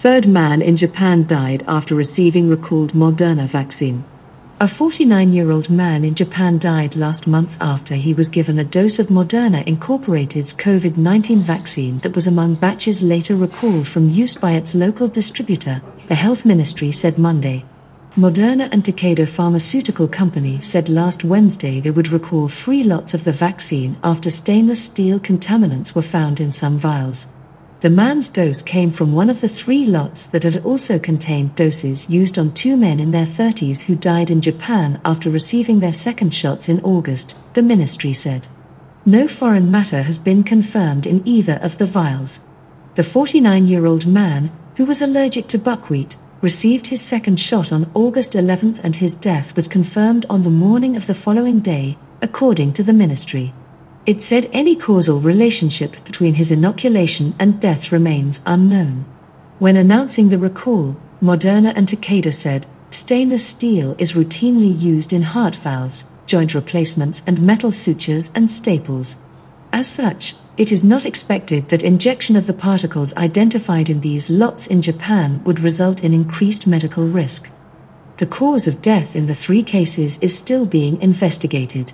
Third man in Japan died after receiving recalled Moderna vaccine. A 49 year old man in Japan died last month after he was given a dose of Moderna Incorporated's COVID 19 vaccine that was among batches later recalled from use by its local distributor, the health ministry said Monday. Moderna and Takeda Pharmaceutical Company said last Wednesday they would recall three lots of the vaccine after stainless steel contaminants were found in some vials. The man's dose came from one of the three lots that had also contained doses used on two men in their 30s who died in Japan after receiving their second shots in August, the ministry said. No foreign matter has been confirmed in either of the vials. The 49 year old man, who was allergic to buckwheat, received his second shot on August 11 and his death was confirmed on the morning of the following day, according to the ministry. It said any causal relationship between his inoculation and death remains unknown. When announcing the recall, Moderna and Takeda said stainless steel is routinely used in heart valves, joint replacements, and metal sutures and staples. As such, it is not expected that injection of the particles identified in these lots in Japan would result in increased medical risk. The cause of death in the three cases is still being investigated.